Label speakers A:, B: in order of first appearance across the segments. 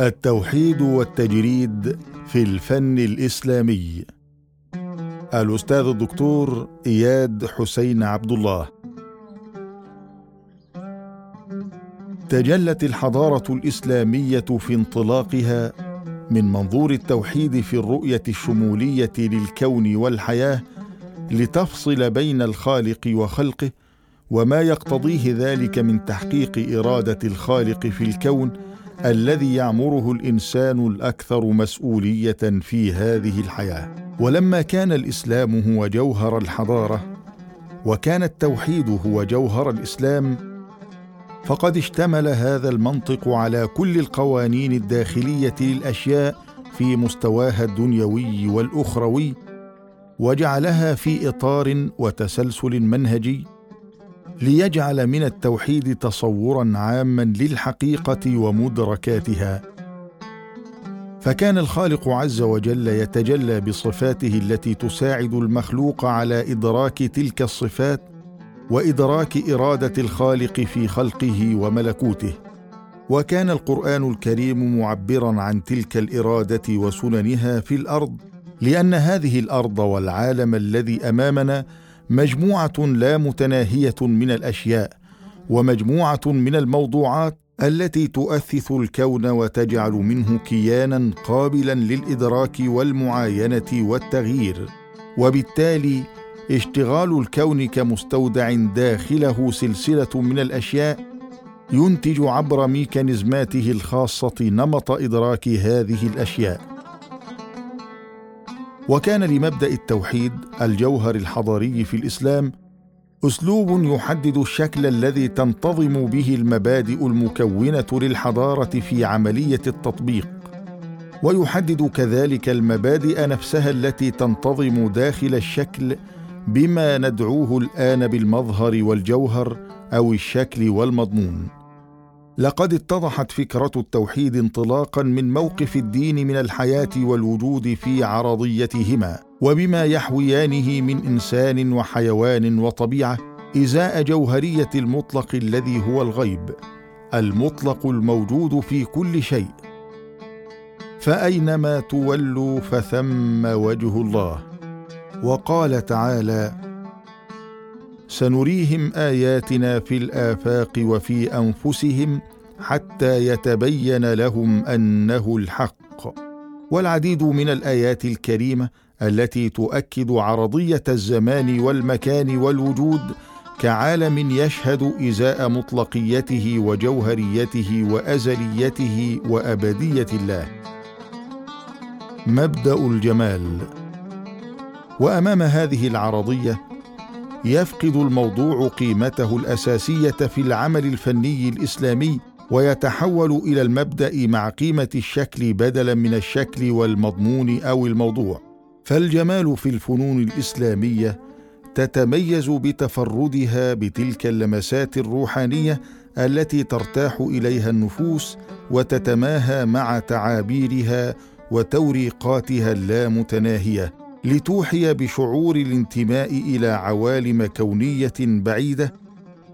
A: التوحيد والتجريد في الفن الإسلامي. الأستاذ الدكتور إياد حسين عبد الله. تجلت الحضارة الإسلامية في انطلاقها من منظور التوحيد في الرؤية الشمولية للكون والحياة لتفصل بين الخالق وخلقه وما يقتضيه ذلك من تحقيق إرادة الخالق في الكون الذي يعمره الإنسان الأكثر مسؤولية في هذه الحياة. ولما كان الإسلام هو جوهر الحضارة وكان التوحيد هو جوهر الإسلام فقد اشتمل هذا المنطق على كل القوانين الداخلية للأشياء في مستواها الدنيوي والأخروي وجعلها في إطار وتسلسل منهجي. ليجعل من التوحيد تصورا عاما للحقيقة ومدركاتها. فكان الخالق عز وجل يتجلى بصفاته التي تساعد المخلوق على إدراك تلك الصفات وإدراك إرادة الخالق في خلقه وملكوته. وكان القرآن الكريم معبرا عن تلك الإرادة وسننها في الأرض لأن هذه الأرض والعالم الذي أمامنا مجموعة لا متناهية من الأشياء ومجموعة من الموضوعات التي تؤثث الكون وتجعل منه كيانا قابلا للإدراك والمعاينة والتغيير. وبالتالي اشتغال الكون كمستودع داخله سلسلة من الأشياء ينتج عبر ميكانيزماته الخاصة نمط إدراك هذه الأشياء. وكان لمبدأ التوحيد الجوهر الحضاري في الإسلام أسلوب يحدد الشكل الذي تنتظم به المبادئ المكونة للحضارة في عملية التطبيق ويحدد كذلك المبادئ نفسها التي تنتظم داخل الشكل بما ندعوه الآن بالمظهر والجوهر أو الشكل والمضمون. لقد اتضحت فكرة التوحيد انطلاقا من موقف الدين من الحياة والوجود في عرضيتهما وبما يحويانه من إنسان وحيوان وطبيعة إزاء جوهرية المطلق الذي هو الغيب المطلق الموجود في كل شيء. فأينما تولوا فثم وجه الله. وقال تعالى سنريهم آياتنا في الآفاق وفي أنفسهم حتى يتبين لهم أنه الحق. والعديد من الآيات الكريمة التي تؤكد عرضية الزمان والمكان والوجود كعالم يشهد إزاء مطلقيته وجوهريته وأزليته وأبدية الله. مبدأ الجمال. وأمام هذه العرضية يفقد الموضوع قيمته الأساسية في العمل الفني الإسلامي ويتحول إلى المبدأ مع قيمة الشكل بدلا من الشكل والمضمون أو الموضوع. فالجمال في الفنون الإسلامية تتميز بتفردها بتلك اللمسات الروحانية التي ترتاح إليها النفوس وتتماهى مع تعابيرها وتوريقاتها اللامتناهية. لتوحي بشعور الانتماء إلى عوالم كونية بعيدة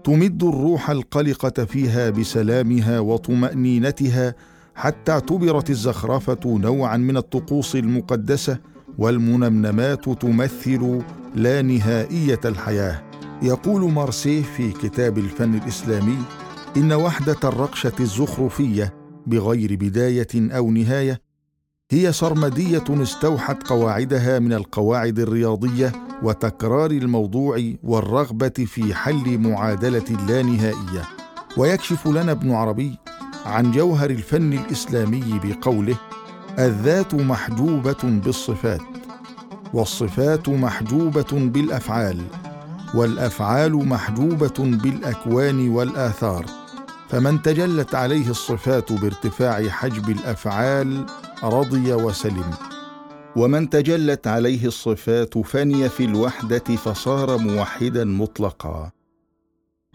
A: تمد الروح القلقة فيها بسلامها وطمأنينتها حتى اعتبرت الزخرفة نوعا من الطقوس المقدسة والمنمنمات تمثل لا نهائية الحياة. يقول مارسيه في كتاب الفن الإسلامي إن وحدة الرقشة الزخرفية بغير بداية أو نهاية هي سرمديه استوحت قواعدها من القواعد الرياضية وتكرار الموضوع والرغبة في حل معادلة اللانهائية. ويكشف لنا ابن عربي عن جوهر الفن الإسلامي بقوله الذات محجوبة بالصفات والصفات محجوبة بالأفعال والأفعال محجوبة بالأكوان والآثار. فمن تجلت عليه الصفات بارتفاع حجب الأفعال رضي وسلم. ومن تجلت عليه الصفات فني في الوحدة فصار موحدا مطلقا.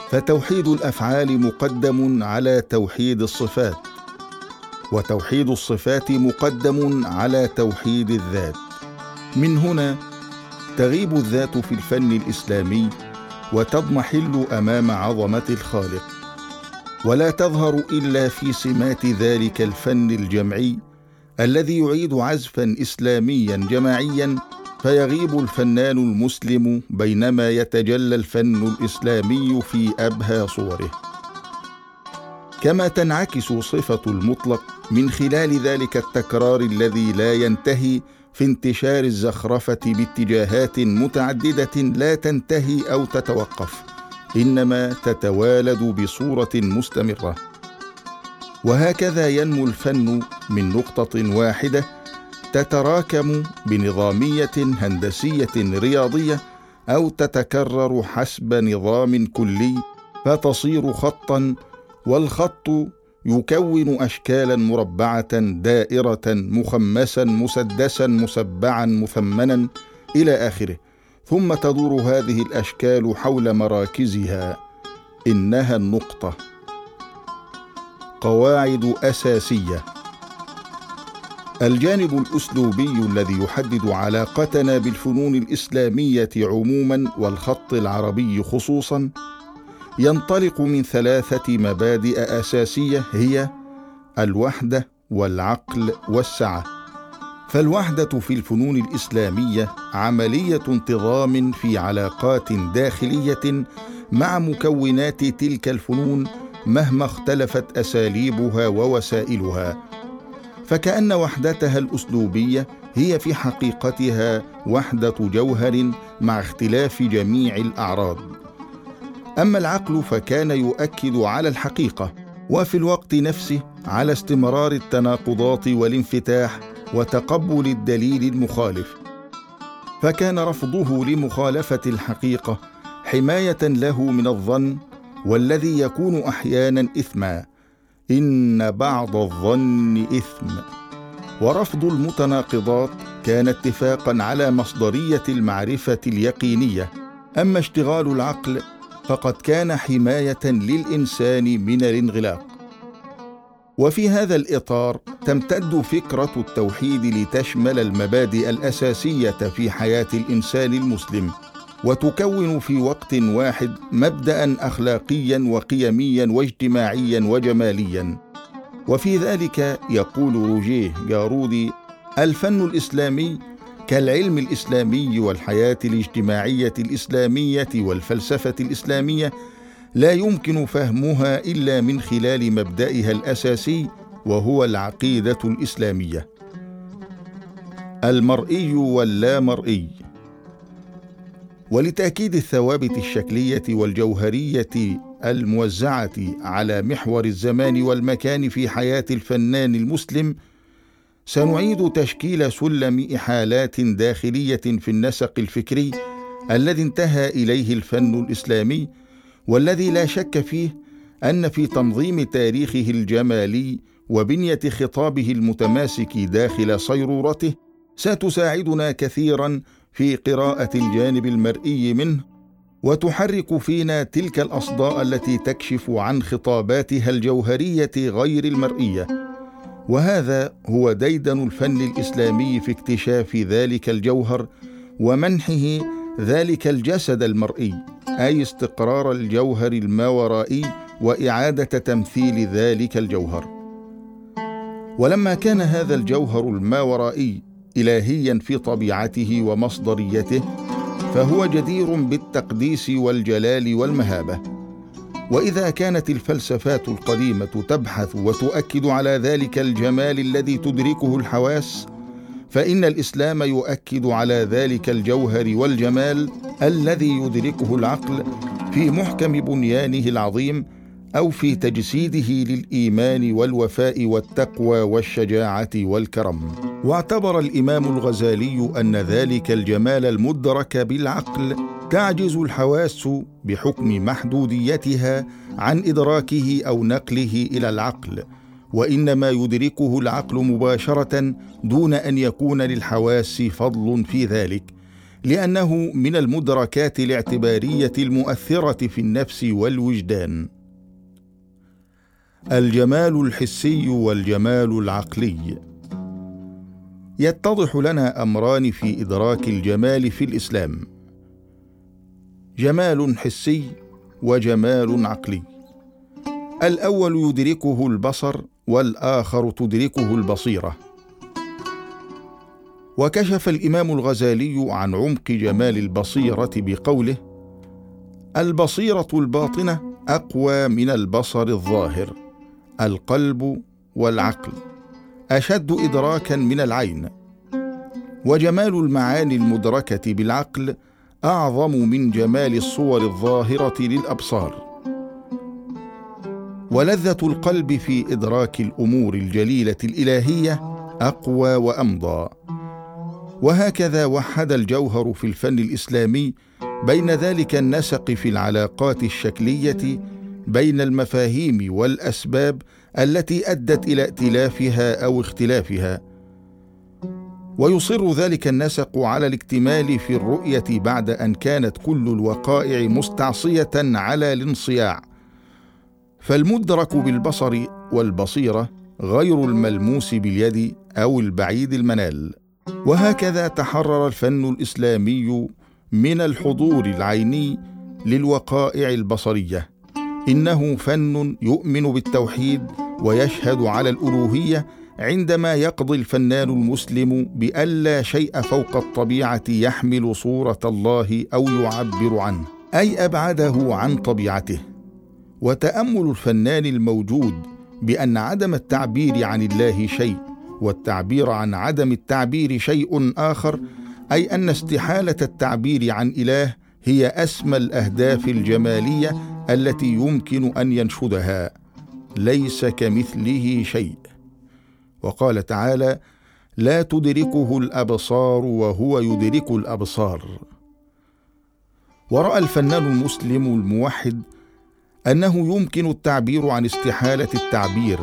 A: فتوحيد الأفعال مقدم على توحيد الصفات. وتوحيد الصفات مقدم على توحيد الذات. من هنا تغيب الذات في الفن الإسلامي وتضمحل أمام عظمة الخالق. ولا تظهر إلا في سمات ذلك الفن الجمعي الذي يعيد عزفا اسلاميا جماعيا فيغيب الفنان المسلم بينما يتجلى الفن الإسلامي في أبهى صوره. كما تنعكس صفة المطلق من خلال ذلك التكرار الذي لا ينتهي في انتشار الزخرفة باتجاهات متعددة لا تنتهي أو تتوقف إنما تتوالد بصورة مستمرة. وهكذا ينمو الفن من نقطة واحدة تتراكم بنظامية هندسية رياضية أو تتكرر حسب نظام كلي فتصير خطا والخط يكون اشكالا مربعة دائرة مخمسا مسدسا مسبعا مثمنا إلى آخره. ثم تدور هذه الأشكال حول مراكزها. إنها النقطة. قواعد أساسية. الجانب الأسلوبي الذي يحدد علاقتنا بالفنون الإسلامية عموما والخط العربي خصوصا ينطلق من ثلاثة مبادئ أساسية هي الوحدة والعقل والسعة. فالوحدة في الفنون الإسلامية عملية انتظام في علاقات داخلية مع مكونات تلك الفنون مهما اختلفت أساليبها ووسائلها. فكأن وحدتها الأسلوبية هي في حقيقتها وحدة جوهر مع اختلاف جميع الأعراض. أما العقل فكان يؤكد على الحقيقة وفي الوقت نفسه على استمرار التناقضات والانفتاح وتقبل الدليل المخالف. فكان رفضه لمخالفة الحقيقة حماية له من الظن والذي يكون أحيانا اثما إن بعض الظن إثم. ورفض المتناقضات كان اتفاقا على مصدرية المعرفة اليقينية. أما اشتغال العقل فقد كان حماية للإنسان من الانغلاق. وفي هذا الإطار تمتد فكرة التوحيد لتشمل المبادئ الأساسية في حياة الإنسان المسلم. وتكون في وقت واحد مبدا اخلاقيا وقيميا واجتماعيا وجماليا. وفي ذلك يقول روجيه جارودي الفن الإسلامي كالعلم الإسلامي والحياة الاجتماعية الإسلامية والفلسفة الإسلامية لا يمكن فهمها إلا من خلال مبدئها الأساسي وهو العقيدة الإسلامية. المرئي واللامرئي. ولتأكيد الثوابت الشكلية والجوهرية الموزعة على محور الزمان والمكان في حياة الفنان المسلم سنعيد تشكيل سلم إحالات داخلية في النسق الفكري الذي انتهى إليه الفن الإسلامي والذي لا شك فيه أن في تنظيم تاريخه الجمالي وبنية خطابه المتماسك داخل صيرورته ستساعدنا كثيرا في قراءة الجانب المرئي منه وتحرك فينا تلك الأصداء التي تكشف عن خطاباتها الجوهرية غير المرئية. وهذا هو ديدن الفن الإسلامي في اكتشاف ذلك الجوهر ومنحه ذلك الجسد المرئي أي استقرار الجوهر الماورائي وإعادة تمثيل ذلك الجوهر. ولما كان هذا الجوهر الماورائي الهيا في طبيعته ومصدريته فهو جدير بالتقديس والجلال والمهابة. وإذا كانت الفلسفات القديمة تبحث وتؤكد على ذلك الجمال الذي تدركه الحواس فإن الإسلام يؤكد على ذلك الجوهر والجمال الذي يدركه العقل في محكم بنيانه العظيم أو في تجسيده للإيمان والوفاء والتقوى والشجاعة والكرم. واعتبر الإمام الغزالي أن ذلك الجمال المدرك بالعقل تعجز الحواس بحكم محدوديتها عن إدراكه أو نقله إلى العقل وإنما يدركه العقل مباشرة دون أن يكون للحواس فضل في ذلك لأنه من المدركات الاعتبارية المؤثرة في النفس والوجدان. الجمال الحسي والجمال العقلي. يتضح لنا أمران في إدراك الجمال في الإسلام. جمال حسي وجمال عقلي. الأول يدركه البصر والآخر تدركه البصيرة. وكشف الإمام الغزالي عن عمق جمال البصيرة بقوله البصيرة الباطنة أقوى من البصر الظاهر. القلب والعقل أشد ادراكا من العين وجمال المعاني المدركة بالعقل أعظم من جمال الصور الظاهرة للأبصار. ولذة القلب في إدراك الأمور الجليلة الإلهية أقوى وأمضى. وهكذا وحد الجوهر في الفن الإسلامي بين ذلك النسق في العلاقات الشكلية بين المفاهيم والأسباب التي أدت إلى ائتلافها أو اختلافها. ويصر ذلك النسق على الاكتمال في الرؤية بعد أن كانت كل الوقائع مستعصية على الانصياع. فالمدرك بالبصر والبصيرة غير الملموس باليد أو البعيد المنال. وهكذا تحرر الفن الإسلامي من الحضور العيني للوقائع البصرية. إنه فن يؤمن بالتوحيد ويشهد على الألوهية عندما يقضي الفنان المسلم بألا شيء فوق الطبيعة يحمل صورة الله أو يعبر عنه، أي أبعده عن طبيعته. وتأمل الفنان الموجود بأن عدم التعبير عن الله شيء، والتعبير عن عدم التعبير شيء آخر، أي أن استحالة التعبير عن إله هي أسمى الأهداف الجمالية التي يمكن أن ينشدها. ليس كمثله شيء. وقال تعالى لا تدركه الأبصار وهو يدرك الأبصار ورأى الفنان المسلم الموحد أنه يمكن التعبير عن استحالة التعبير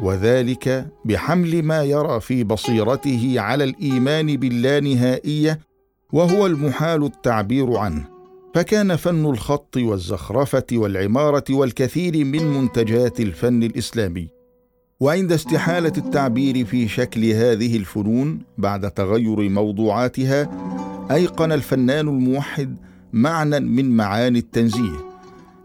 A: وذلك بحمل ما يرى في بصيرته على الإيمان باللانهائية وهو المحال التعبير عنه فكان فن الخط والزخرفة والعمارة والكثير من منتجات الفن الإسلامي. وعند استحالة التعبير في شكل هذه الفنون بعد تغير موضوعاتها أيقن الفنان الموحد معنى من معاني التنزيه.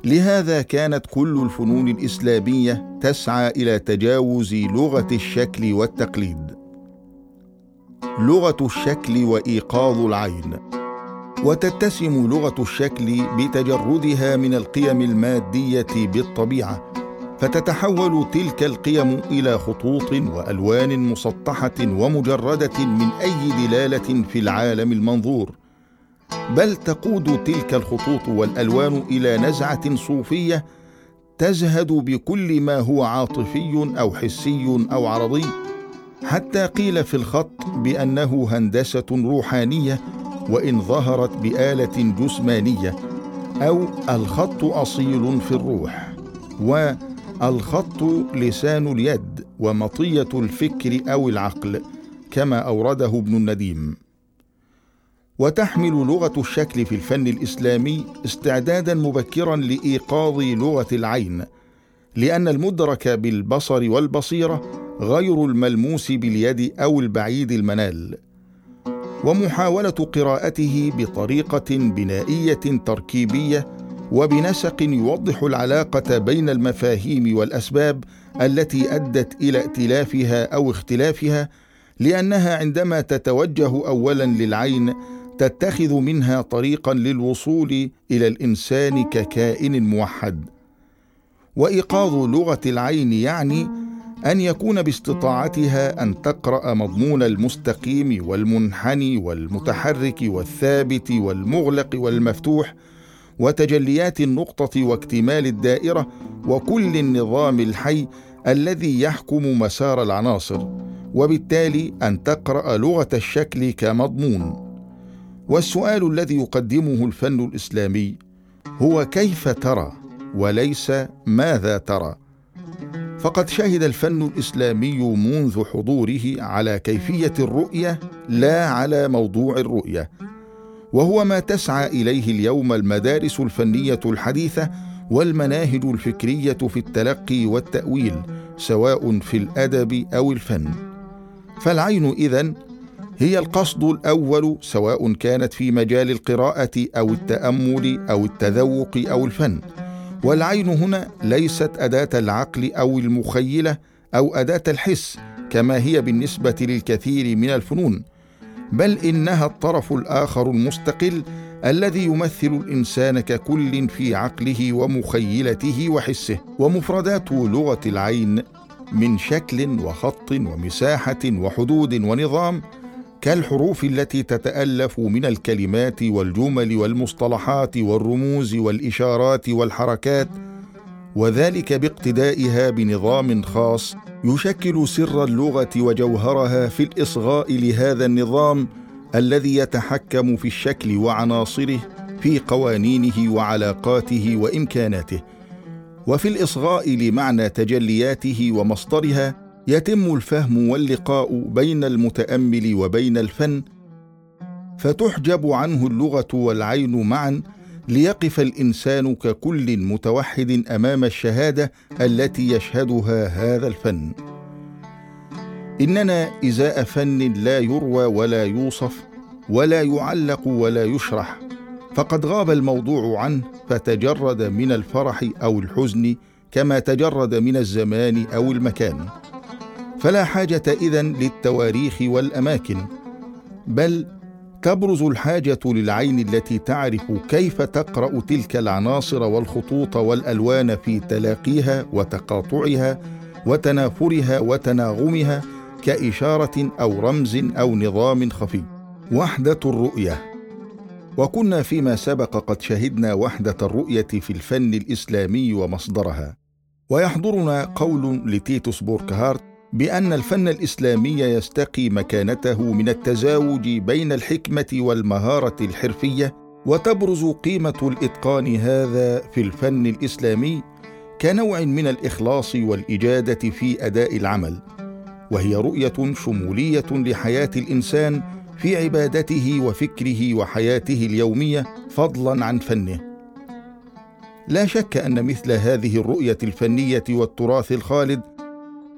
A: لهذا كانت كل الفنون الإسلامية تسعى إلى تجاوز لغة الشكل والتقليد. لغة الشكل وإيقاظ العين. وتتسم لغة الشكل بتجردها من القيم المادية بالطبيعة فتتحول تلك القيم إلى خطوط وألوان مسطحة ومجردة من أي دلالة في العالم المنظور. بل تقود تلك الخطوط والألوان إلى نزعة صوفية تزهد بكل ما هو عاطفي أو حسي أو عرضي حتى قيل في الخط بأنه هندسة روحانية وإن ظهرت بآلة جسمانية أو الخط أصيل في الروح و الخط لسان اليد ومطية الفكر أو العقل كما أورده ابن النديم. وتحمل لغة الشكل في الفن الإسلامي استعدادا مبكرا لإيقاظ لغة العين لأن المدرك بالبصر والبصيرة غير الملموس باليد أو البعيد المنال. ومحاولة قراءته بطريقة بنائية تركيبية وبنسق يوضح العلاقة بين المفاهيم والأسباب التي أدت إلى ائتلافها أو اختلافها لأنها عندما تتوجه اولا للعين تتخذ منها طريقا للوصول إلى الإنسان ككائن موحد. وإيقاظ لغة العين يعني أن يكون باستطاعتها أن تقرأ مضمون المستقيم والمنحني والمتحرك والثابت والمغلق والمفتوح وتجليات النقطة واكتمال الدائرة وكل النظام الحي الذي يحكم مسار العناصر وبالتالي أن تقرأ لغة الشكل كمضمون. والسؤال الذي يقدمه الفن الإسلامي هو كيف ترى وليس ماذا ترى؟ فقد شهد الفن الإسلامي منذ حضوره على كيفية الرؤية لا على موضوع الرؤية وهو ما تسعى إليه اليوم المدارس الفنية الحديثة والمناهج الفكرية في التلقي والتأويل سواء في الأدب أو الفن. فالعين إذن هي القصد الأول سواء كانت في مجال القراءة أو التأمل أو التذوق أو الفن. والعين هنا ليست أداة العقل أو المخيلة أو أداة الحس كما هي بالنسبة للكثير من الفنون بل إنها الطرف الآخر المستقل الذي يمثل الإنسان ككل في عقله ومخيلته وحسه. ومفردات لغة العين من شكل وخط ومساحة وحدود ونظام كالحروف التي تتألف من الكلمات والجمل والمصطلحات والرموز والإشارات والحركات وذلك باقتدائها بنظام خاص يشكل سر اللغة وجوهرها في الإصغاء لهذا النظام الذي يتحكم في الشكل وعناصره في قوانينه وعلاقاته وإمكاناته وفي الإصغاء لمعنى تجلياته ومصدرها يتم الفهم واللقاء بين المتأمل وبين الفن فتحجب عنه اللغة والعين معا ليقف الإنسان ككل متوحد أمام الشهادة التي يشهدها هذا الفن. إننا إزاء فن لا يروى ولا يوصف ولا يعلق ولا يشرح فقد غاب الموضوع عنه فتجرد من الفرح أو الحزن كما تجرد من الزمان أو المكان. فلا حاجة إذن للتواريخ والأماكن بل تبرز الحاجة للعين التي تعرف كيف تقرأ تلك العناصر والخطوط والألوان في تلاقيها وتقاطعها وتنافرها وتناغمها كإشارة أو رمز أو نظام خفي. وحدة الرؤية. وكنا فيما سبق قد شهدنا وحدة الرؤية في الفن الإسلامي ومصدرها. ويحضرنا قول لتيتوس بوركهارت بأن الفن الإسلامي يستقي مكانته من التزاوج بين الحكمة والمهارة الحرفية وتبرز قيمة الإتقان هذا في الفن الإسلامي كنوع من الإخلاص والإجادة في أداء العمل. وهي رؤية شمولية لحياة الإنسان في عبادته وفكره وحياته اليومية فضلا عن فنه. لا شك أن مثل هذه الرؤية الفنية والتراث الخالد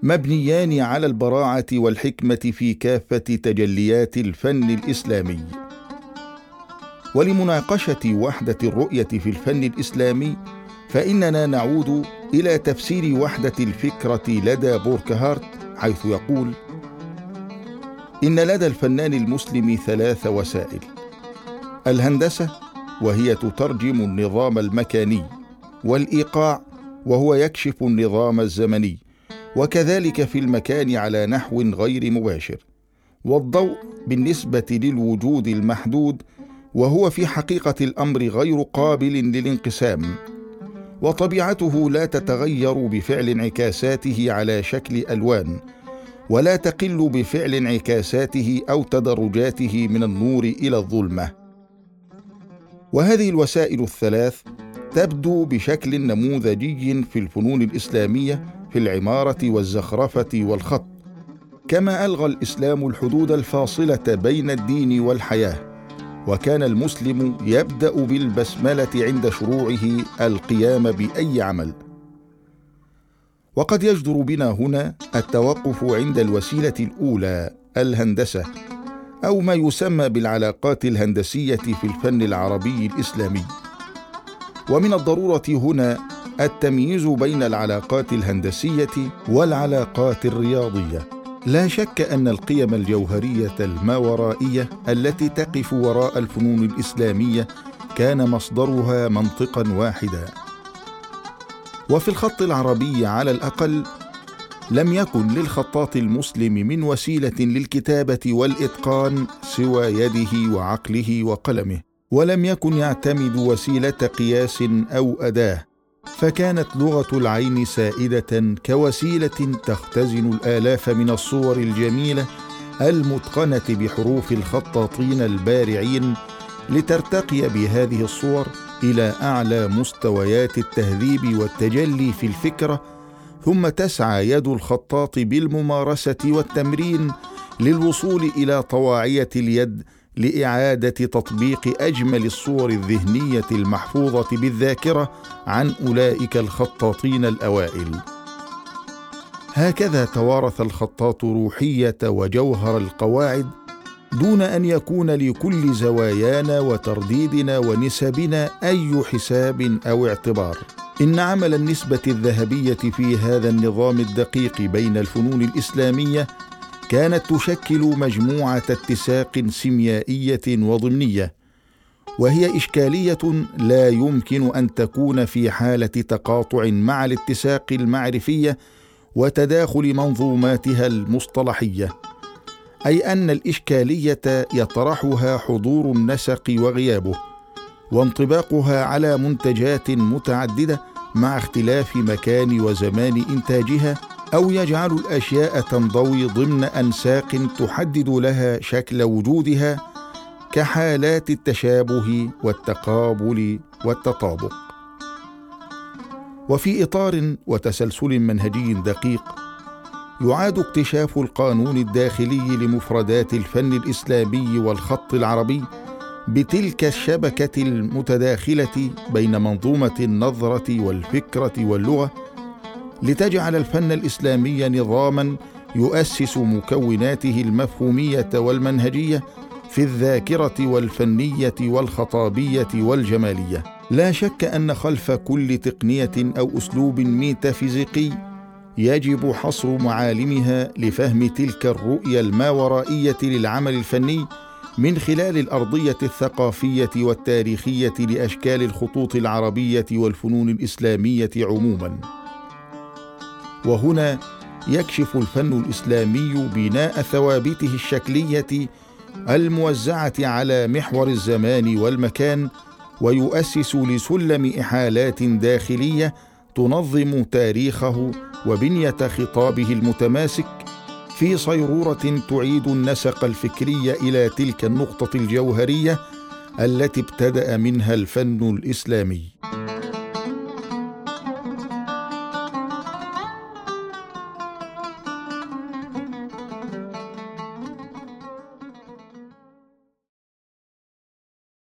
A: مبنيان على البراعة والحكمة في كافة تجليات الفن الإسلامي. ولمناقشة وحدة الرؤية في الفن الإسلامي فإننا نعود إلى تفسير وحدة الفكرة لدى بوركهارت حيث يقول إن لدى الفنان المسلم ثلاث وسائل الهندسة وهي تترجم النظام المكاني والإيقاع وهو يكشف النظام الزمني. وكذلك في المكان على نحو غير مباشر والضوء بالنسبة للوجود المحدود وهو في حقيقة الأمر غير قابل للانقسام وطبيعته لا تتغير بفعل انعكاساته على شكل ألوان ولا تقل بفعل انعكاساته أو تدرجاته من النور إلى الظلمة. وهذه الوسائل الثلاث تبدو بشكل نموذجي في الفنون الإسلامية في العمارة والزخرفة والخط كما ألغى الإسلام الحدود الفاصلة بين الدين والحياة وكان المسلم يبدأ بالبسملة عند شروعه القيام بأي عمل. وقد يجدر بنا هنا التوقف عند الوسيلة الأولى الهندسة أو ما يسمى بالعلاقات الهندسية في الفن العربي الإسلامي. ومن الضرورة هنا التمييز بين العلاقات الهندسية والعلاقات الرياضية. لا شك أن القيم الجوهرية الماورائيه التي تقف وراء الفنون الإسلامية كان مصدرها منطقا واحدا. وفي الخط العربي على الأقل لم يكن للخطاط المسلم من وسيلة للكتابة والإتقان سوى يده وعقله وقلمه ولم يكن يعتمد وسيلة قياس أو أداة. فكانت لغة العين سائدة كوسيلة تختزن الآلاف من الصور الجميلة المتقنة بحروف الخطاطين البارعين لترتقي بهذه الصور إلى أعلى مستويات التهذيب والتجلي في الفكرة ثم تسعى يد الخطاط بالممارسة والتمرين للوصول إلى طواعية اليد لإعادة تطبيق أجمل الصور الذهنية المحفوظة بالذاكرة عن أولئك الخطاطين الأوائل. هكذا توارث الخطاط روحية وجوهر القواعد دون أن يكون لكل زوايانا وترديدنا ونسبنا أي حساب أو اعتبار. إن عمل النسبة الذهبية في هذا النظام الدقيق بين الفنون الإسلامية كانت تشكل مجموعة اتساق سيميائية وضمنية وهي إشكالية لا يمكن أن تكون في حالة تقاطع مع الاتساق المعرفية وتداخل منظوماتها المصطلحية أي أن الإشكالية يطرحها حضور النسق وغيابه وانطباقها على منتجات متعددة مع اختلاف مكان وزمان إنتاجها أو يجعل الأشياء تنضوي ضمن أنساق تحدد لها شكل وجودها كحالات التشابه والتقابل والتطابق. وفي إطار وتسلسل منهجي دقيق يعاد اكتشاف القانون الداخلي لمفردات الفن الإسلامي والخط العربي بتلك الشبكة المتداخلة بين منظومة النظرة والفكرة واللغة لتجعل الفن الإسلامي نظاما يؤسس مكوناته المفهومية والمنهجية في الذاكرة والفنية والخطابية والجمالية. لا شك أن خلف كل تقنية أو أسلوب ميتافيزيقي يجب حصر معالمها لفهم تلك الرؤية الماورائية للعمل الفني من خلال الأرضية الثقافية والتاريخية لأشكال الخطوط العربية والفنون الإسلامية عموما. وهنا يكشف الفن الإسلامي بناء ثوابته الشكلية الموزعة على محور الزمان والمكان ويؤسس لسلم إحالات داخلية تنظم تاريخه وبنية خطابه المتماسك. في صيرورة تعيد النسق الفكري إلى تلك النقطة الجوهرية التي ابتدأ منها الفن الإسلامي.